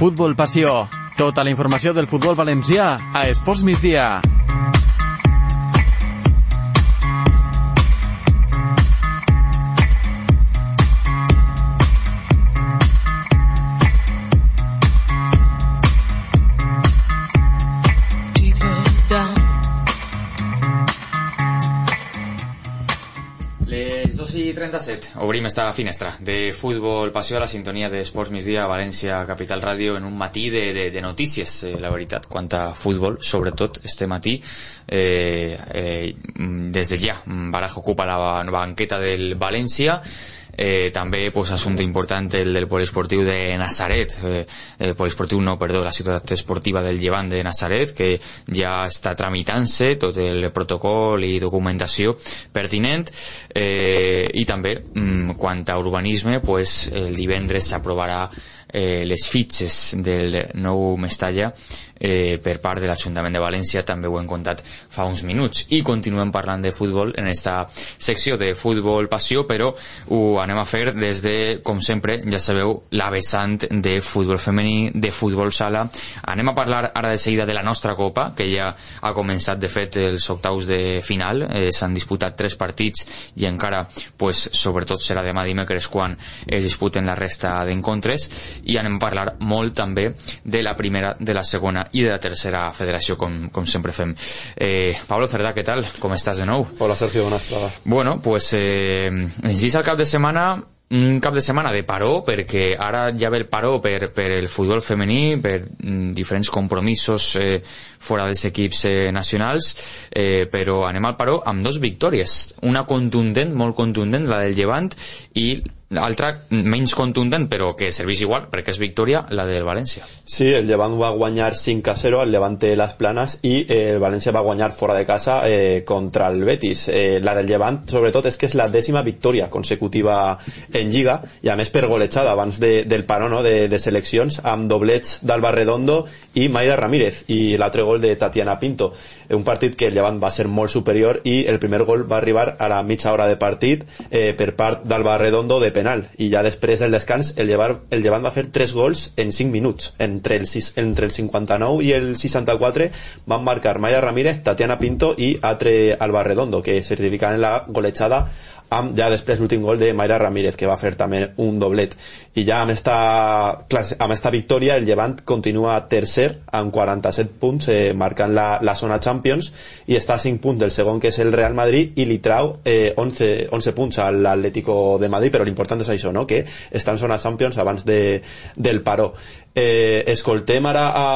Futbol Passió. Tota la informació del futbol valencià a Esports Migdia. 2 i 37 obrim esta finestra de futbol passió a la sintonia d'Esports Migdia a València Capital Ràdio en un matí de, de, de notícies, eh, la veritat, quant a futbol, sobretot este matí. Eh, eh, des de ja Baraja ocupa la banqueta del València eh, també pues, assumpte important el del poliesportiu de Nazaret. Eh, el poliesportiu no, perdó, la ciutat esportiva del Llevant de Nazaret que ja està tramitant-se tot el protocol i documentació pertinent. Eh, i també mm, quant a urbanisme pues, el divendres s'aprovarà eh, les fitxes del nou Mestalla eh, per part de l'Ajuntament de València també ho hem contat fa uns minuts. I continuem parlant de futbol en esta secció de futbol passió però ho anem a fer des de com sempre ja sabeu la vessant de futbol femení de futbol sala. Anem a parlar ara de seguida de la nostra copa que ja ha començat de fet els octaus de final. Eh, s'han disputat tres partits i encara pues, sobretot serà demà dimecres quan es disputen la resta d'encontres i anem a parlar molt també de la primera, de la segona i de la tercera federació, com, com sempre fem. Eh, Pablo Cerdà, què tal? Com estàs de nou? Hola Sergio, buenas tardes. Bueno, pues eh, ens al cap de setmana un cap de setmana de paró perquè ara ja ve el paró per, per el futbol femení per mm, diferents compromisos eh, fora dels equips eh, nacionals eh, però anem al paró amb dos victòries una contundent, molt contundent la del Llevant i l'altra menys contundent però que serveix igual perquè és victòria la del València. Sí, el Llevant va guanyar 5 a 0 al Levante Las Planas i eh, el València va guanyar fora de casa eh, contra el Betis. Eh, la del Llevant sobretot és que és la dècima victòria consecutiva en Lliga i a més per golejada abans de, del paró no, de, de seleccions amb doblets d'Alba Redondo i Mayra Ramírez i l'altre gol de Tatiana Pinto. Un partit que el Llevant va ser molt superior i el primer gol va arribar a la mitja hora de partit eh, per part d'Alba Redondo de penal. I ja després del descans el Llevant, el Llevant va fer 3 gols en 5 minuts. Entre el, 6, entre el 59 i el 64 van marcar Maya Ramírez, Tatiana Pinto i altre Alba Redondo que certificaven la golejada amb ja després l'últim gol de Mayra Ramírez que va fer també un doblet. I ja amb esta, amb esta victòria el Llevant continua tercer amb 47 punts eh, marcant la, la zona Champions i està a 5 punts. Del segon que és el Real Madrid i li trau eh, 11, 11 punts a l'Atlético de Madrid però l'important és això, no? que està en zona Champions abans de, del paró eh, escoltem ara a,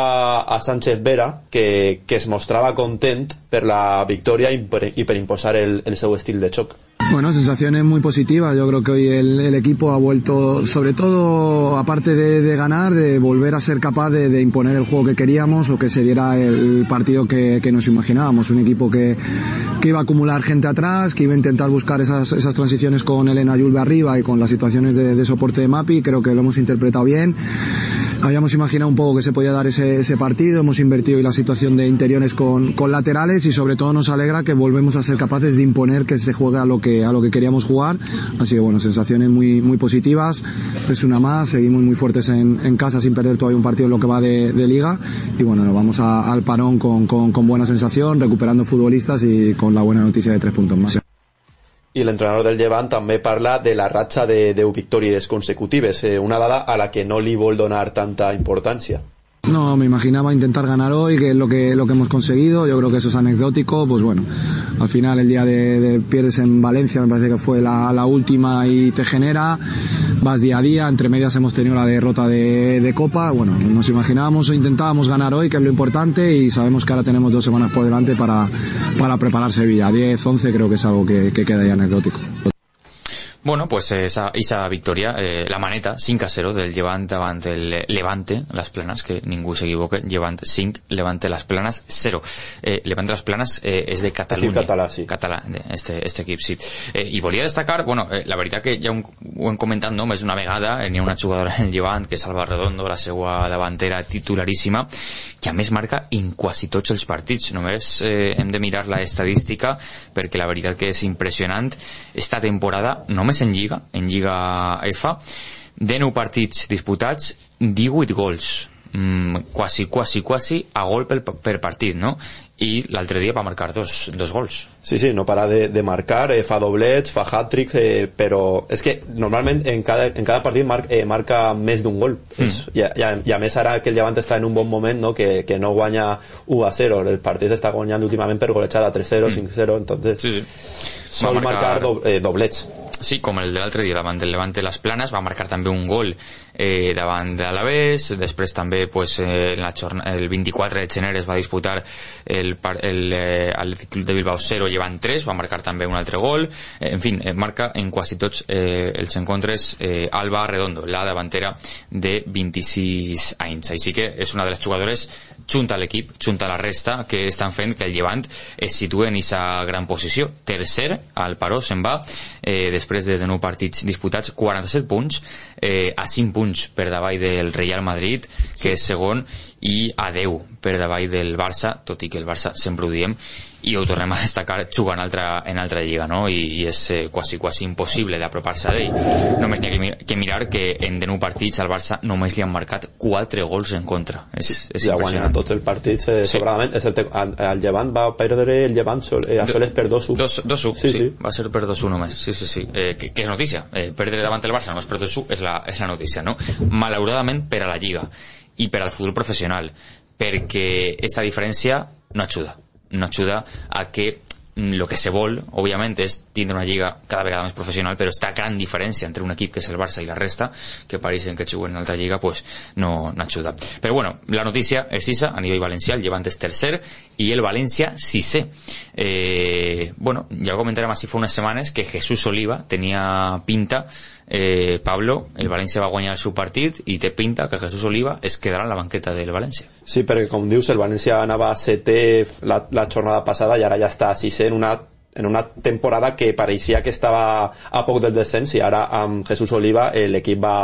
a Sánchez Vera que, que es mostrava content per la victòria i per, i per imposar el, el seu estil de xoc Bueno, sensaciones muy positivas. Yo creo que hoy el, el equipo ha vuelto, sobre todo, aparte de, ganar, de volver a ser capaz de, de, imponer el juego que queríamos o que se diera el partido que, que nos imaginábamos. Un equipo que, que, iba a acumular gente atrás, que iba a intentar buscar esas, esas transiciones con Elena Yulbe arriba y con las situaciones de, de soporte de Mapi. Creo que lo hemos interpretado bien. Habíamos imaginado un poco que se podía dar ese, ese partido, hemos invertido en la situación de interiores con, con, laterales y sobre todo nos alegra que volvemos a ser capaces de imponer que se juegue a lo que, a lo que queríamos jugar. Así que bueno, sensaciones muy, muy positivas. Es una más, seguimos muy fuertes en, en casa sin perder todavía un partido en lo que va de, de liga y bueno, nos vamos a, al parón con, con, con buena sensación, recuperando futbolistas y con la buena noticia de tres puntos más. I l'entrenador del Llevant també parla de la ratxa de 10 victòries consecutives, eh, una dada a la que no li vol donar tanta importància. No, me imaginaba intentar ganar hoy, que es lo que, lo que hemos conseguido. Yo creo que eso es anecdótico. Pues bueno, al final el día de, de pierdes en Valencia, me parece que fue la, la, última y te genera. Vas día a día. Entre medias hemos tenido la derrota de, Copa. Bueno, nos imaginábamos o intentábamos ganar hoy, que es lo importante. Y sabemos que ahora tenemos dos semanas por delante para, para preparar Sevilla. 10, 11 creo que es algo que, que queda ya anecdótico. Bueno, pues esa, esa victòria, eh, la maneta, 5 a 0 del Llevant davant el Levante, les planes, que ningú s'equivoque, Llevant 5, Levante les planes 0. Eh, Levante les planes eh, és de Catalunya. català, sí. Català, este, este equip, sí. Eh, I volia destacar, bueno, eh, la veritat que ja ho, ho hem comentat no, més d'una vegada, eh, n'hi ha una jugadora en Llevant, que és Alba Redondo, la seva davantera titularíssima, que a més marca en quasi tots els partits. Només eh, hem de mirar la estadística, perquè la veritat que és impressionant. Esta temporada només només en Lliga, en Lliga F, de 9 partits disputats, 18 gols. mm, quasi, quasi, quasi a gol per, per partit, no? i l'altre dia va marcar dos, dos gols. Sí, sí, no para de, de marcar, eh, fa doblets, fa hat-trick, eh, però és que normalment en cada, en cada partit mar, eh, marca més d'un gol. Mm. És, i, i, a, I a més ara que el Llevant està en un bon moment, no? que, que no guanya 1 a 0, el partit està guanyant últimament per golejada 3-0, mm. 5-0, entonces sí, sí. sol marcar, marcar do, eh, doblets. Sí, com el de l'altre dia davant del Levante Les Planes, va marcar també un gol eh, davant de l'Alavés, després també pues, eh, la el 24 de gener es va disputar el, el eh, Atlètic Club de Bilbao 0 llevant 3, va marcar també un altre gol, eh, en fi, eh, marca en quasi tots eh, els encontres eh, Alba Redondo, la davantera de 26 anys, així que és una de les jugadores junta l'equip, junta la resta que estan fent que el Llevant es situe en aquesta gran posició, tercer al Paró se'n va eh, després de 9 partits disputats 47 punts eh, a 5 punts punts per davall del Real Madrid, que és segon, i a 10 per davall del Barça, tot i que el Barça sempre ho diem, i ho tornem a destacar jugant altra, en altra lliga, no? I, i és eh, quasi, quasi impossible d'apropar-se a ell. Només n'hi ha que, que mirar que en 19 partits al Barça només li han marcat 4 gols en contra. És, és ja ha guanyat tots els partits eh, sí. sobradament. El, el, el Llevant va perdre el Llevant sol, eh, a soles per 2-1. 2-1, sí, sí, sí, va ser per 2-1 només. Sí, sí, sí. Eh, que, que és notícia. Eh, perdre davant el Barça només per 2-1 és, la, és la notícia, no? Malauradament per a la Lliga i per al futbol professional perquè aquesta diferència no ajuda no ajuda a que lo que se vol, òbviament, és tindre una lliga cada vegada més professional, però esta gran diferència entre un equip que és el Barça i la resta, que pareixen que juguen en altra lliga, pues no, no ajuda. Però bueno, la notícia és isa, a nivell valencià, el Llevant és tercer i el València sisè. Eh, bueno, ja ho comentarem així fa unes setmanes que Jesús Oliva tenia pinta eh, Pablo, el València va guanyar el seu partit i té pinta que Jesús Oliva es quedarà en la banqueta del València. Sí, perquè com dius, el València anava a setè la, la jornada passada i ara ja està a sisè en una en una temporada que pareixia que estava a poc del descens i ara amb Jesús Oliva l'equip va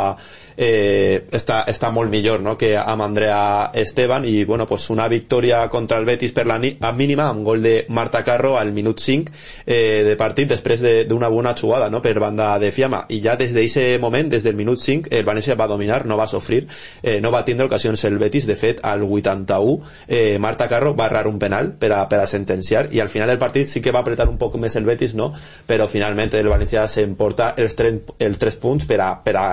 eh, està, està molt millor no? que amb Andrea Esteban i bueno, pues una victòria contra el Betis per la a mínima amb gol de Marta Carro al minut 5 eh, de partit després d'una de, bona jugada no? per banda de Fiamma i ja des d'aquest moment, des del minut 5 el València va dominar, no va sofrir eh, no va tindre ocasions el Betis de fet al 81 eh, Marta Carro va errar un penal per a, per a sentenciar i al final del partit sí que va apretar un poc més el Betis no? però finalment el València s'emporta els, els 3 punts per a, per a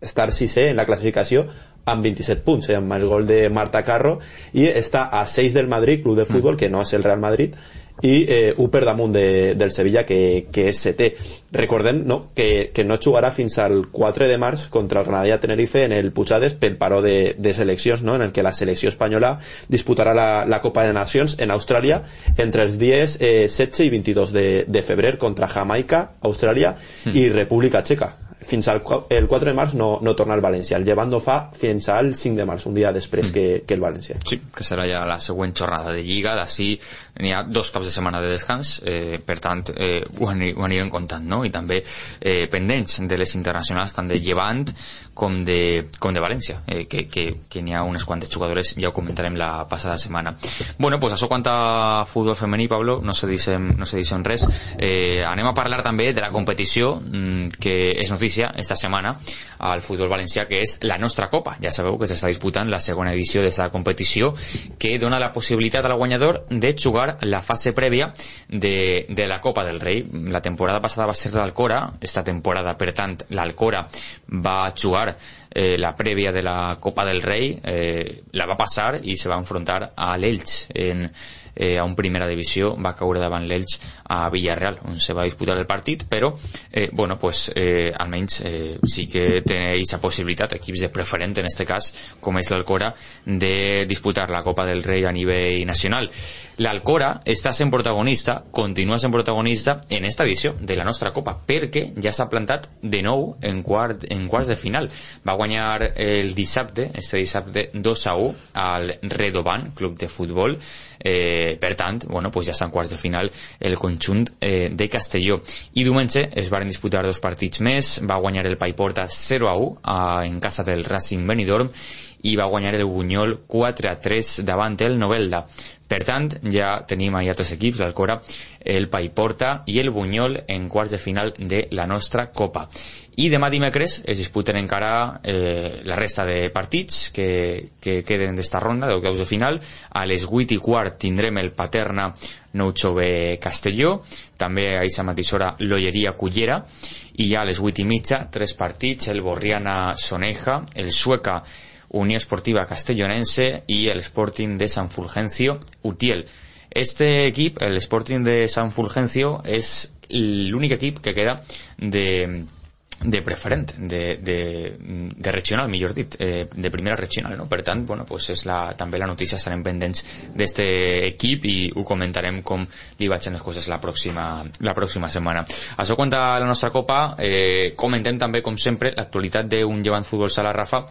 estar sisè en la classificació amb 27 punts, eh, amb el gol de Marta Carro i està a 6 del Madrid, club de futbol, que no és el Real Madrid i eh, un per damunt de, del Sevilla que, que és setè recordem no, que, que no jugarà fins al 4 de març contra el Granadilla Tenerife en el Puigades pel paró de, de seleccions no? en el que la selecció espanyola disputarà la, la Copa de Nacions en Austràlia entre els dies eh, 16 i 22 de, de febrer contra Jamaica, Austràlia mm. i República Txeca fins al el 4 de març no, no torna al València. El Llevant no fa fins al 5 de març, un dia després mm. que, que el València. Sí, que serà ja la següent jornada de Lliga, d'ací n'hi ha dos caps de setmana de descans, eh, per tant eh, ho, ani, ho anirem comptant, no? I també eh, pendents de les internacionals tant de Llevant com de, com de València, eh, que, que, que n'hi ha unes quantes jugadores, ja ho comentarem la passada setmana. Bueno, pues això quant a futbol femení, Pablo, no se deixem, no se deixem res. Eh, anem a parlar també de la competició mm, que és notícia esta setmana al futbol valencià que és la nostra Copa. Ja sabeu que s'està disputant la segona edició d'aquesta competició que dona la possibilitat al guanyador de jugar la fase prèvia de, de la Copa del Rei. La temporada passada va ser l'Alcora, esta temporada, per tant, l'Alcora va jugar eh, la prèvia de la Copa del Rei, eh, la va passar i se va enfrontar a l'Elx en eh, a un primera divisió va caure davant l'Elx a Villarreal on se va disputar el partit però eh, bueno, pues, eh, almenys eh, sí que té aquesta possibilitat equips de preferent en este cas com és l'Alcora de disputar la Copa del Rei a nivell nacional. l'Alcora està sent protagonista continua sent protagonista en esta edició de la nostra Copa perquè ja s'ha plantat de nou en, quart, en quarts de final. Va guanyar el dissabte este dissabte 2 a 1 al Redoban Club de Futbol Eh, per tant, bueno, pues ja està en quarts de final el conjunt eh, de Castelló. I diumenge es varen disputar dos partits més, va guanyar el Paiporta 0 a 1 a, en casa del Racing Benidorm i va guanyar el Bunyol 4 a 3 davant el Novelda. Per tant, ja tenim ahir altres equips, l'Alcora, el Paiporta i el Bunyol en quarts de final de la nostra Copa. I demà dimecres es disputen encara eh, la resta de partits que, que queden d'esta ronda d'octaus de final. A les 8 i quart tindrem el Paterna Nou Chove Castelló, també a aquesta mateixa hora l'Olleria Cullera, i ja a les 8 i mitja, tres partits, el Borriana Soneja, el Sueca Unió Esportiva Castellonense y el Sporting de San Fulgencio Utiel. Este equip, el Sporting de San Fulgencio, és l'únic equip que queda de de preferent, de, de, de regional, millor dit, eh, de primera regional, no? Per tant, bueno, pues és la, també la notícia, estarem pendents d'este equip i ho comentarem com li vaig les coses la pròxima, la pròxima setmana. Això quant a la nostra Copa, eh, comentem també, com sempre, l'actualitat d'un llevant futbol sala Rafa,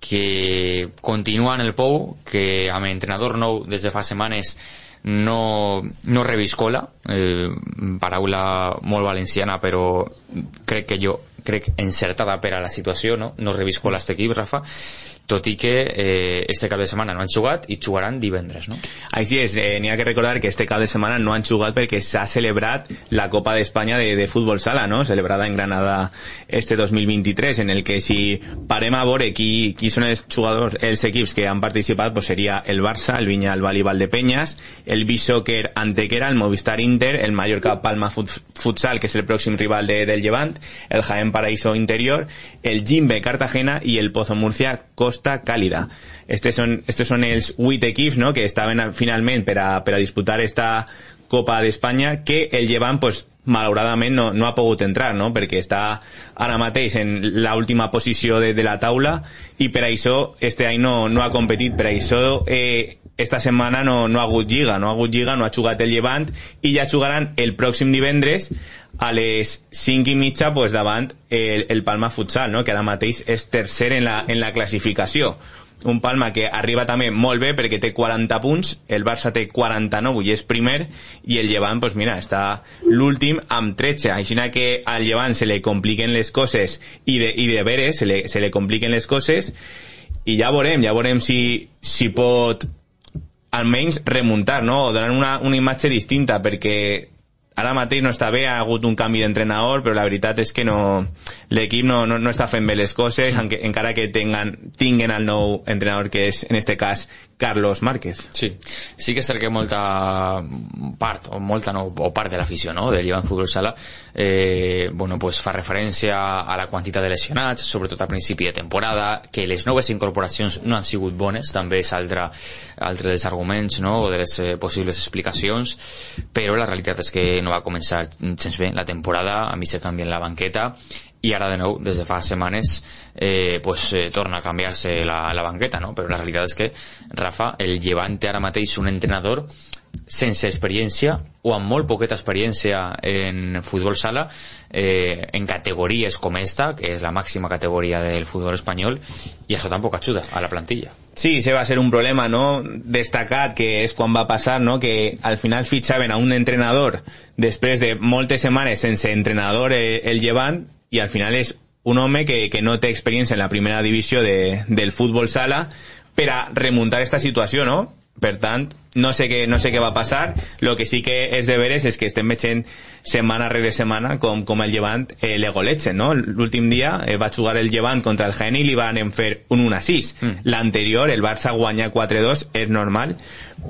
que continua en el pou, que amb entrenador nou des de fa setmanes no, no reviscola, eh, paraula molt valenciana, però crec que jo crec encertada per a la situació, no? No reviscola aquest equip, Rafa, tot i que eh, este cap de setmana no han jugat i jugaran divendres, no? Així és, eh, n'hi ha que recordar que este cap de setmana no han jugat perquè s'ha celebrat la Copa d'Espanya de, de futbol sala, no? Celebrada en Granada este 2023, en el que si parem a veure qui, qui són els jugadors, els equips que han participat, pues seria el Barça, el Viña, el Bali Valdepeñas, el Bishoker Antequera, el Movistar Inter, el Mallorca Palma Futsal, que és el pròxim rival de, del Llevant, el Jaén Paraíso Interior, el Jimbe Cartagena i el Pozo Murcia Costa Costa Càlida. Estes són, estes són els 8 equips no? que estaven finalment per a, per a disputar esta Copa d'Espanya que el Llevant pues, malauradament no, no ha pogut entrar no? perquè està ara mateix en l'última posició de, de la taula i per això este any no, no ha competit per això eh, esta setmana no, no ha hagut lliga no ha hagut lliga, no ha jugat el Llevant i ja jugaran el pròxim divendres a les 5 i mitja pues, davant el, el Palma Futsal, no? que ara mateix és tercer en la, en la classificació. Un Palma que arriba també molt bé perquè té 40 punts, el Barça té 49 i és primer, i el Llevant, pues mira, està l'últim amb 13. Així que al Llevant se li compliquen les coses i de, i de veres se li, se li compliquen les coses i ja veurem, ja veurem si, si pot almenys remuntar, no? o donar una, una imatge distinta perquè ara mateix no està bé, ha hagut un canvi d'entrenador, però la veritat és que no l'equip no, no, no està fent bé les coses, encara que tengan, tinguen el nou entrenador que és, en este cas, Carlos Márquez. Sí, sí que és cert que molta part, o molta no, o part de l'afició no, del Llevant Futbol Sala eh, bueno, pues fa referència a la quantitat de lesionats, sobretot a principi de temporada, que les noves incorporacions no han sigut bones, també és altre, altre dels arguments no, o de les eh, possibles explicacions, però la realitat és que no va començar gens bé la temporada, a mi se canvia en la banqueta i ara de nou, des de fa setmanes eh, pues, eh, torna a canviar-se la, la banqueta, no? però la realitat és que Rafa, el llevant té ara mateix un entrenador sense experiència o amb molt poqueta experiència en futbol sala eh, en categories com esta que és la màxima categoria del futbol espanyol i això tampoc ajuda a la plantilla Sí, se va ser un problema no destacat que és quan va passar no? que al final fitxaven a un entrenador després de moltes setmanes sense entrenador eh, el llevant i al final és un home que, que no té experiència en la primera divisió de, del futbol sala per a remuntar esta situació, no? Per tant, no sé què, no sé què va passar. Lo que sí que és de veres és que estem veient setmana rere setmana com, com el Llevant eh, le golechen, no? L'últim dia eh, va jugar el Llevant contra el Jaén i li van fer un 1-6. Mm. L'anterior, el Barça guanya 4-2, és normal,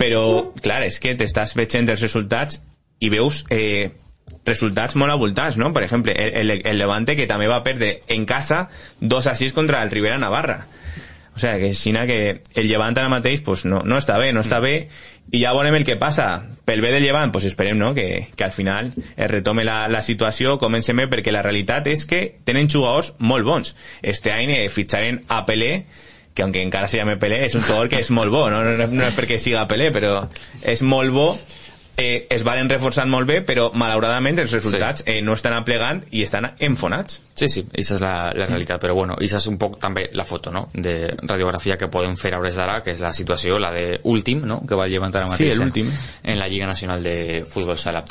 però, clar, és que t'estàs veient els resultats i veus eh, resultats molt abultats, no? Per exemple, el, el, Levante que també va perdre en casa 2 a 6 contra el Rivera Navarra. O sea, que Xina que el Llevant ara mateix pues, no, no està bé, no està bé i ja veurem el que passa. Pel bé del Llevant, pues esperem no? que, que al final es retome la, la situació, comencem bé, perquè la realitat és que tenen jugadors molt bons. Este any eh, fitxaren a Pelé, que aunque encara se llame Pelé, és un jugador que és molt bo, no, no, no és perquè siga Pelé, però és molt bo eh, es valen reforçant molt bé, però malauradament els resultats sí. eh, no estan aplegant i estan enfonats. Sí, sí, aquesta és la, la realitat, però bueno, aquesta és un poc també la foto, no?, de radiografia que podem fer a hores d'ara, que és la situació, la de últim, no?, que va llevantar ara mateix sí, en, en la Lliga Nacional de Futbol Sala.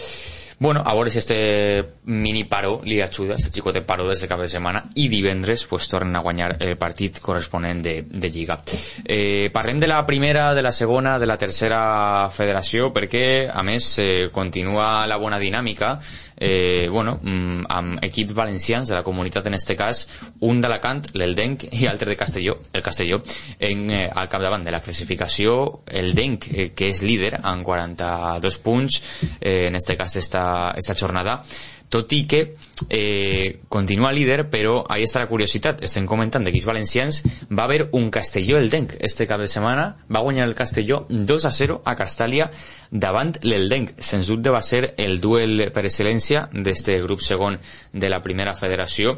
Bueno, a veure si este mini paro li ajuda, este xicotet paro des de cap de setmana, i divendres pues, tornen a guanyar el partit corresponent de, de Lliga. Eh, parlem de la primera, de la segona, de la tercera federació, perquè, a més, eh, continua la bona dinàmica, eh, bueno, mm, amb equips valencians de la comunitat, en este cas, un d'Alacant, l'Eldenc, i altre de Castelló, el Castelló, en, eh, al capdavant de la classificació, el Denc, eh, que és líder amb 42 punts, eh, en este cas esta, esta jornada, tot i que eh, continua líder, però ahí està la curiositat. Estem comentant d'equips valencians. Va haver un Castelló Eldenc este cap de setmana. Va guanyar el Castelló 2 a 0 a Castàlia davant l'Eldenc. Sens dubte va ser el duel per excel·lència d'este grup segon de la primera federació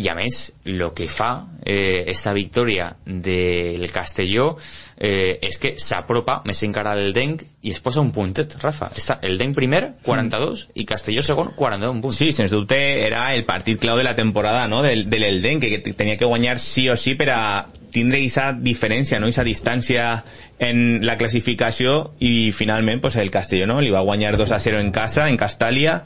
i a més, el que fa eh, esta victòria del Castelló eh, és que s'apropa més encara al Denc i es posa un puntet, Rafa. Està el Denc primer, 42, mm. i Castelló segon, 42 punts. Sí, sens dubte era el partit clau de la temporada, no?, del, del Elden, que tenia que guanyar sí o sí per a tindre aquesta diferència, no? aquesta distància en la classificació i finalment pues, el Castelló no? li va guanyar 2 a 0 en casa, en Castàlia,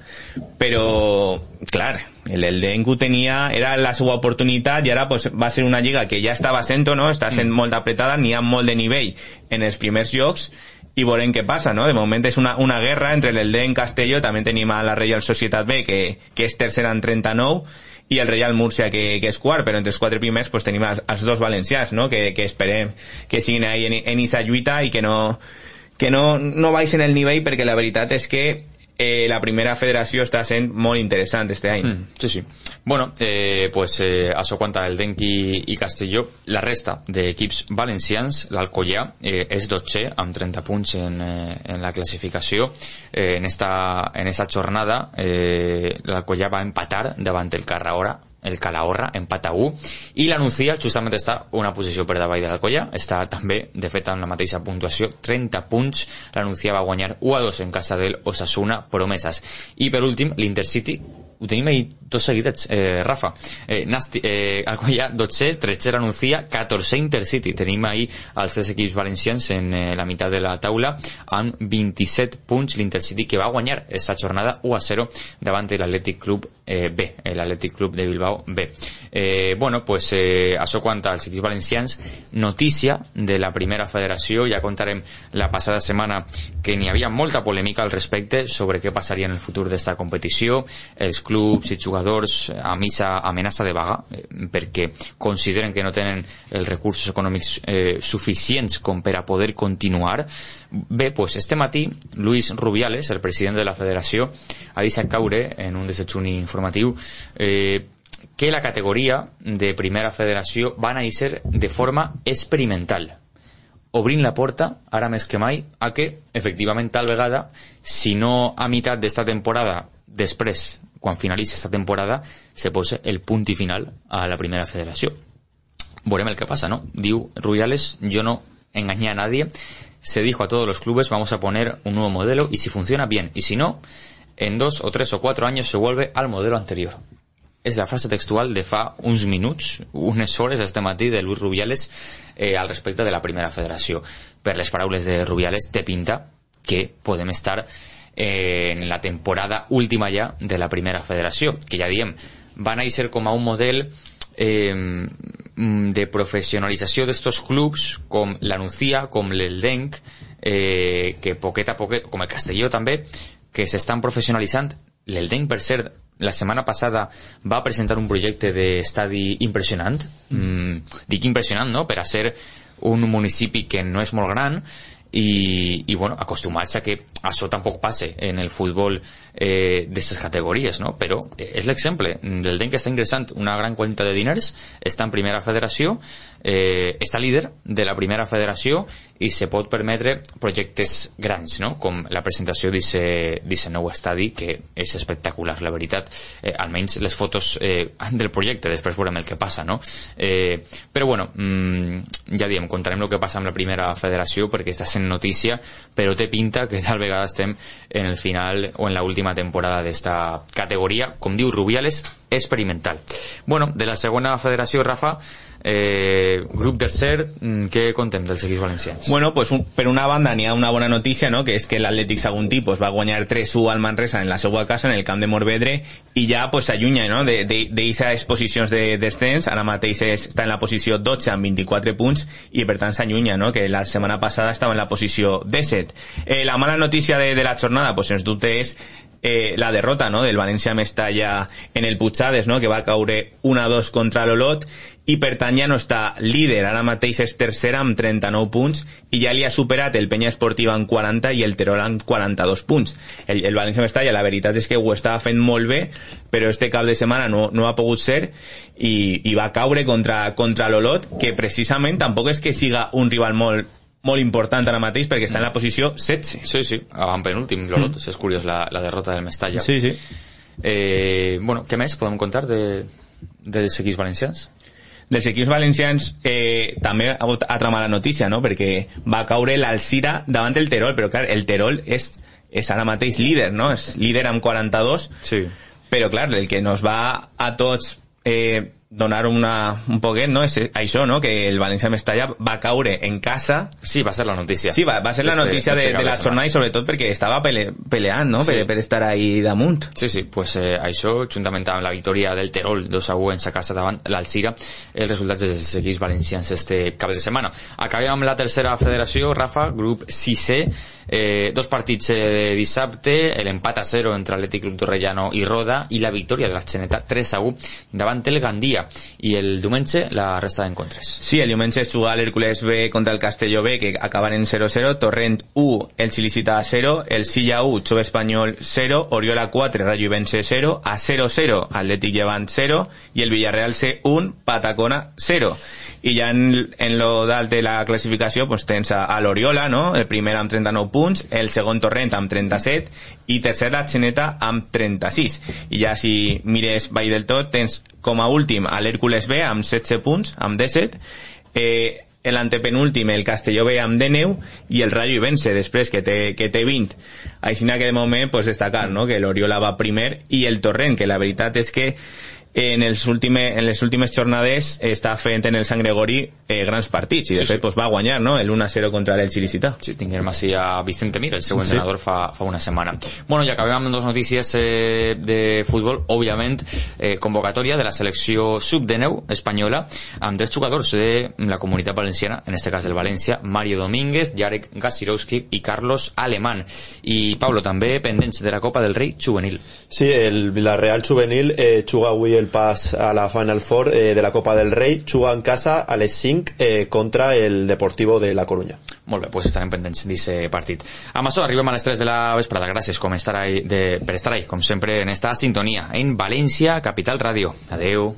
però, clar, el Eldenc tenia, era la seva oportunitat i ara pues, va ser una lliga que ja estava sent, no? està sent molt apretada, n'hi ha molt de nivell en els primers llocs i veurem què passa, no? De moment és una, una guerra entre l'Elden Castelló, també tenim a la Real Societat B, que, que és tercera en 39, i el Real Murcia que, que és quart, però entre els quatre primers pues, tenim els, els dos valencians, no? que, que esperem que siguin ahí en, en esa lluita i que no, que no, no baixen el nivell perquè la veritat és que eh, la primera federació està sent molt interessant este any. Mm, sí, sí. Bueno, eh, pues eh, això quanta el Denqui i Castelló. La resta d'equips valencians, l'Alcoyà eh, és 12 amb 30 punts en, eh, en la classificació. Eh, en, esta, en esta jornada eh, l'Alcoyà va empatar davant el Carrahora el Calahorra empata 1 i la Nucía justament està una posició per davall de l'Alcoya està també de fet amb la mateixa puntuació 30 punts la Nucía va guanyar 1 a 2 en casa del Osasuna Promeses i per últim l'Intercity ho tenim ahí tots seguidets, eh, Rafa. Eh, Nasti, eh, Alcoyà, 12, 13 l'anuncia, 14 Intercity. Tenim ahí els tres equips valencians en eh, la meitat de la taula amb 27 punts l'Intercity que va guanyar aquesta jornada 1 a 0 davant de l'Atlètic Club eh, B, l'Atlètic Club de Bilbao B. Eh, bueno, pues eh, això quant als equips valencians, notícia de la primera federació, ja contarem la passada setmana que n'hi havia molta polèmica al respecte sobre què passaria en el futur d'esta competició, els clubs i jugadors a missa amenaça de vaga eh, perquè consideren que no tenen els recursos econòmics eh, suficients com per a poder continuar. Bé, pues este matí Luis Rubiales, el president de la federació ha deixat caure en un desajuni informatiu eh, que la categoria de primera federació va néixer de forma experimental obrint la porta, ara més que mai, a que, efectivament, tal si no a meitat d'esta temporada, després quan finalitzi esta temporada, se pose el punt final a la primera federació. Veurem el que pasa, ¿no? Diu Rubiales, yo no engañé a nadie, se dijo a todos los clubes, vamos a poner un nuevo modelo y si funciona bien, y si no, en dos o tres o cuatro años se vuelve al modelo anterior. És la frase textual de fa uns minuts, unes hores este matí de Luis Rubiales eh, al respecte de la primera federació. Per les paraules de Rubiales, té pinta que podem estar eh, en la temporada última ja de la primera federació, que ja diem, van a ser com a un model eh, de professionalització d'estos clubs com la Nucía, com l'Eldenc, eh, que poquet a poquet, com el Castelló també, que s'estan professionalitzant. L'Eldenc, per cert, la setmana passada va presentar un projecte d'estadi impressionant. Mm, dic impressionant, no?, per a ser un municipi que no és molt gran, i, i bueno, acostumats a que això tampoc passe en el futbol eh, d'aquestes categories, no? però eh, és l'exemple del DEN que està ingressant una gran quantitat de diners, està en primera federació, eh, està líder de la primera federació i se pot permetre projectes grans, no? com la presentació d'aquest nou estadi, que és espectacular, la veritat. Eh, almenys les fotos eh, del projecte, després veurem el que passa, no? Eh, però bueno, mm, ja diem, contarem el que passa amb la primera federació perquè està sent notícia, però té pinta que tal vegada estem en el final o en la última temporada d'esta categoria, com diu Rubiales, experimental. Bueno, de la segona federació, Rafa, Eh, grup tercer, mm, què contem dels equips valencians? Bueno, pues un, per una banda n'hi ha una bona notícia, no?, que és que l'Atlètic Saguntí pues, va guanyar 3-1 al Manresa en la seva casa, en el camp de Morvedre, i ja pues, no? d'aquestes posicions de descens, ara mateix està en la posició 12 amb 24 punts, i per tant s'allunya, no?, que la setmana passada estava en la posició 17. Eh, la mala notícia de, de la jornada, pues, sens dubte, és eh, la derrota no? del València Mestalla en el Puigades, no? que va caure 1-2 contra l'Olot i per tant ja no està líder, ara mateix és tercera amb 39 punts i ja li ha superat el Penya Esportiva en 40 i el Terol en 42 punts. El, el València Mestalla la veritat és que ho estava fent molt bé, però este cap de setmana no, no ha pogut ser i, i va caure contra, contra l'Olot, que precisament tampoc és que siga un rival molt molt important ara mateix perquè està en la posició 16. Sí, sí, avant penúltim, l'Olot. Mm. És curiós la, la derrota del Mestalla. Sí, sí. Eh, bueno, què més podem contar de, dels equips valencians? Dels equips valencians eh, també ha hagut altra mala notícia, no? perquè va caure l'Alcira davant del Terol, però clar, el Terol és, és ara mateix líder, no? és líder amb 42, sí. però clar, el que nos va a tots eh, donar una, un poquet, no? És això, no? Que el València Mestalla va caure en casa. Sí, va ser la notícia. Sí, va, va ser la notícia este, de, este de la jornada i sobretot perquè estava pele, peleant, no? Sí. Per, per estar ahí damunt. Sí, sí, pues eh, això, juntament amb la victòria del Terol 2 a 1 en sa casa davant l'Alcira, els resultats dels equips valencians este cap de setmana. Acabem amb la tercera federació, Rafa, grup 6C, eh, dos partits eh, dissabte, l'empat a 0 entre Atlètic Club Torrellano i Roda i la victòria de la Xeneta 3 a 1 davant el Gandia i el diumenge la resta d'encontres. Sí, el diumenge es juga l'Hércules B contra el Castelló B que acaben en 0-0, Torrent 1, el Silicita 0, el Silla 1, Xove Espanyol 0, Oriola 4, Rayo Ibense 0, a 0-0, Atlètic Llevant 0 i el Villarreal C 1, Patacona 0 i ja en, en lo dalt de la classificació pues, tens a, a l'Oriola, no? el primer amb 39 punts, el segon Torrent amb 37 i tercer la Xeneta amb 36 i ja si mires baix del tot tens com a últim a l'Hèrcules B amb 16 punts, amb 17 eh, l'antepenúltim el Castelló B amb 19 i el Rayo Ibense després que té, que té 20 així que de moment pues, destacar no? que l'Oriola va primer i el Torrent que la veritat és que en, els últime, en les últimes jornades està fent en el Sant Gregori eh, grans partits i de sí, fet sí. Pues, va guanyar no? el 1-0 contra el Chilicita Sí, tinguem així a Vicente Mir, el seu sí. entrenador fa, fa una setmana. Bueno, i acabem amb dues notícies eh, de futbol, òbviament eh, convocatòria de la selecció sub-19 espanyola amb tres jugadors de la comunitat valenciana, en este cas del València, Mario Domínguez, Jarek Gasirowski i Carlos Alemán. I Pablo, també pendents de la Copa del Rei juvenil. Sí, el, la Real juvenil eh, juga avui el el pas a la Final Four eh, de la Copa del Rei juga en casa a les 5 eh, contra el Deportivo de la Coruña. Molt bé, pues estarem pendents d'aquest partit. Amb això arribem a les 3 de la vesprada. Gràcies com estar ahí, de, per estar ahí, com sempre, en esta sintonia en València, Capital Ràdio. Adeu.